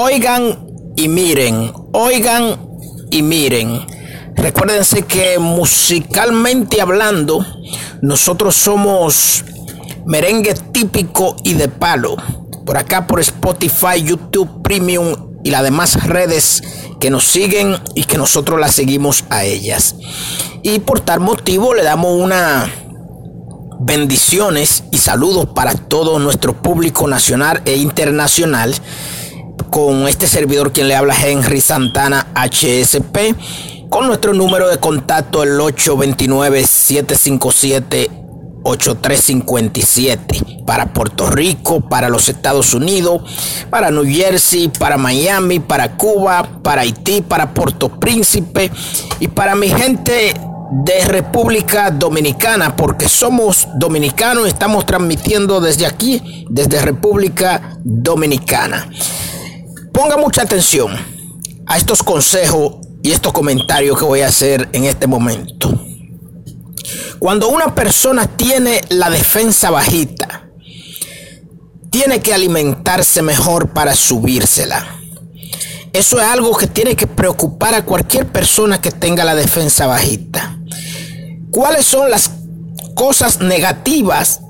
Oigan y miren, oigan y miren. Recuérdense que musicalmente hablando, nosotros somos merengue típico y de palo. Por acá por Spotify, YouTube Premium y las demás redes que nos siguen y que nosotros las seguimos a ellas. Y por tal motivo le damos una bendiciones y saludos para todo nuestro público nacional e internacional con este servidor quien le habla Henry Santana HSP con nuestro número de contacto el 829-757-8357 para Puerto Rico, para los Estados Unidos, para New Jersey, para Miami, para Cuba, para Haití, para Puerto Príncipe y para mi gente de República Dominicana, porque somos dominicanos estamos transmitiendo desde aquí, desde República Dominicana. Ponga mucha atención a estos consejos y estos comentarios que voy a hacer en este momento. Cuando una persona tiene la defensa bajita, tiene que alimentarse mejor para subírsela. Eso es algo que tiene que preocupar a cualquier persona que tenga la defensa bajita. ¿Cuáles son las cosas negativas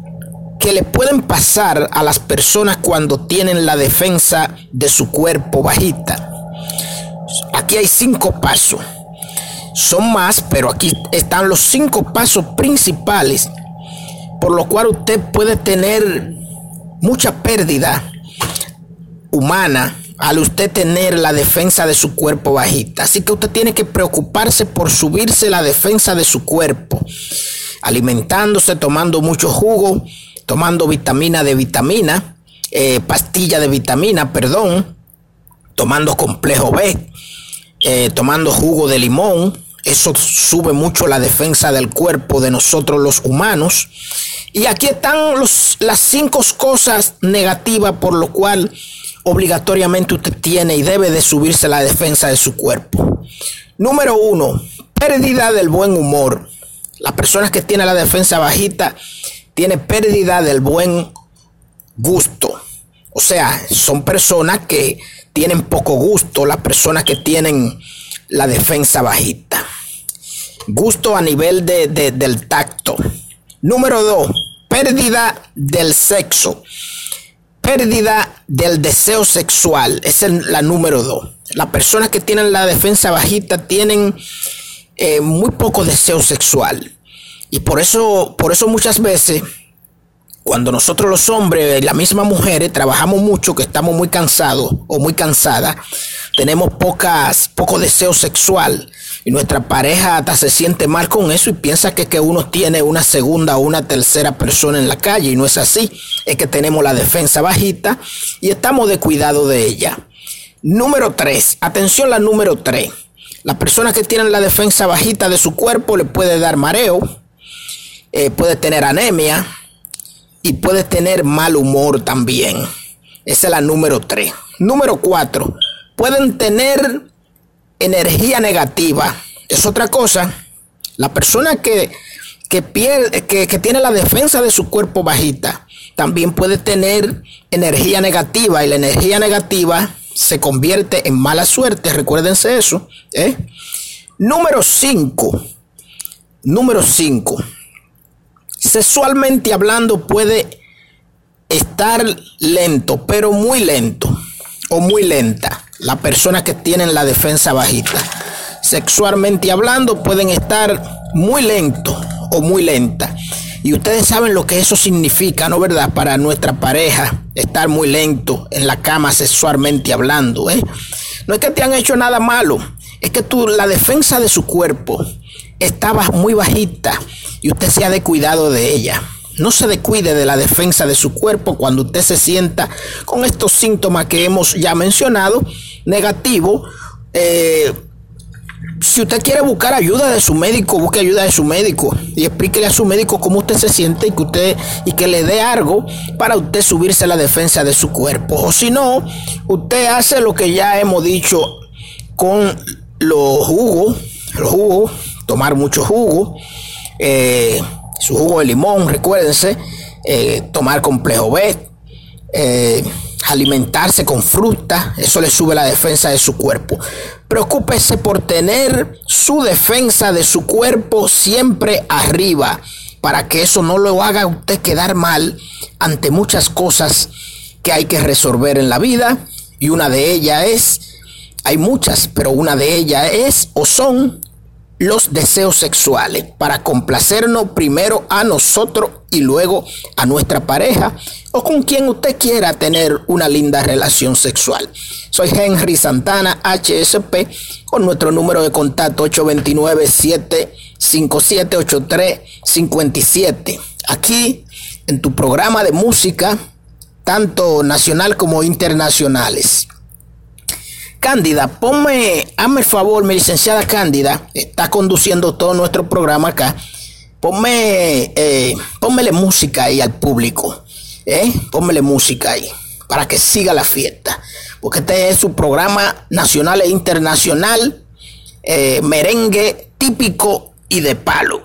que le pueden pasar a las personas cuando tienen la defensa de su cuerpo bajita? Aquí hay cinco pasos. Son más, pero aquí están los cinco pasos principales por lo cual usted puede tener mucha pérdida humana al usted tener la defensa de su cuerpo bajita. Así que usted tiene que preocuparse por subirse la defensa de su cuerpo, alimentándose, tomando mucho jugo, tomando vitamina de vitamina, eh, pastilla de vitamina, perdón, tomando complejo B, eh, tomando jugo de limón. Eso sube mucho la defensa del cuerpo de nosotros los humanos. Y aquí están las cinco cosas negativas por lo cual obligatoriamente usted tiene y debe de subirse la defensa de su cuerpo. Número uno, pérdida del buen humor. Las personas que tienen la defensa bajita tienen pérdida del buen gusto. O sea, son personas que tienen poco gusto, las personas que tienen la defensa bajita. Gusto a nivel de, del tacto. Número dos, pérdida del sexo pérdida del deseo sexual. Esa es la número dos. Las personas que tienen la defensa bajita tienen eh, muy poco deseo sexual. Y por eso, por eso muchas veces, cuando nosotros los hombres, la misma mujeres, trabajamos mucho, que estamos muy cansados o muy cansadas, tenemos pocas, poco deseo sexual y nuestra pareja hasta se siente mal con eso y piensa que, que uno tiene una segunda o una tercera persona en la calle y no es así. Es que tenemos la defensa bajita y estamos de cuidado de ella. Número 3. Atención la número 3. Las personas que tienen la defensa bajita de su cuerpo le puede dar mareo, eh, puede tener anemia y puede tener mal humor también. Esa es la número 3. Número 4. Pueden tener energía negativa. Es otra cosa. La persona que, que, pierde, que, que tiene la defensa de su cuerpo bajita también puede tener energía negativa y la energía negativa se convierte en mala suerte. Recuérdense eso. ¿eh? Número 5. Número 5. Sexualmente hablando puede estar lento, pero muy lento o muy lenta las personas que tienen la defensa bajita. Sexualmente hablando, pueden estar muy lentos o muy lenta. Y ustedes saben lo que eso significa, ¿no verdad? Para nuestra pareja, estar muy lento en la cama sexualmente hablando, ¿eh? No es que te han hecho nada malo, es que tú, la defensa de su cuerpo estaba muy bajita y usted se ha de cuidado de ella. No se descuide de la defensa de su cuerpo cuando usted se sienta con estos síntomas que hemos ya mencionado, negativo. Eh, si usted quiere buscar ayuda de su médico, busque ayuda de su médico y explíquele a su médico cómo usted se siente y que usted y que le dé algo para usted subirse a la defensa de su cuerpo. O si no, usted hace lo que ya hemos dicho con los jugos, los jugos, tomar mucho jugo. Eh, su jugo de limón, recuérdense, eh, tomar complejo B, eh, alimentarse con fruta, eso le sube la defensa de su cuerpo. Preocúpese por tener su defensa de su cuerpo siempre arriba, para que eso no lo haga usted quedar mal ante muchas cosas que hay que resolver en la vida. Y una de ellas es, hay muchas, pero una de ellas es o son los deseos sexuales para complacernos primero a nosotros y luego a nuestra pareja o con quien usted quiera tener una linda relación sexual. Soy Henry Santana, HSP, con nuestro número de contacto 829-757-8357. Aquí en tu programa de música, tanto nacional como internacionales. Cándida, ponme, hazme el favor, mi licenciada Cándida, está conduciendo todo nuestro programa acá. Ponme, eh, música ahí al público, ¿eh? Pónmele música ahí, para que siga la fiesta. Porque este es su programa nacional e internacional, eh, merengue típico y de palo.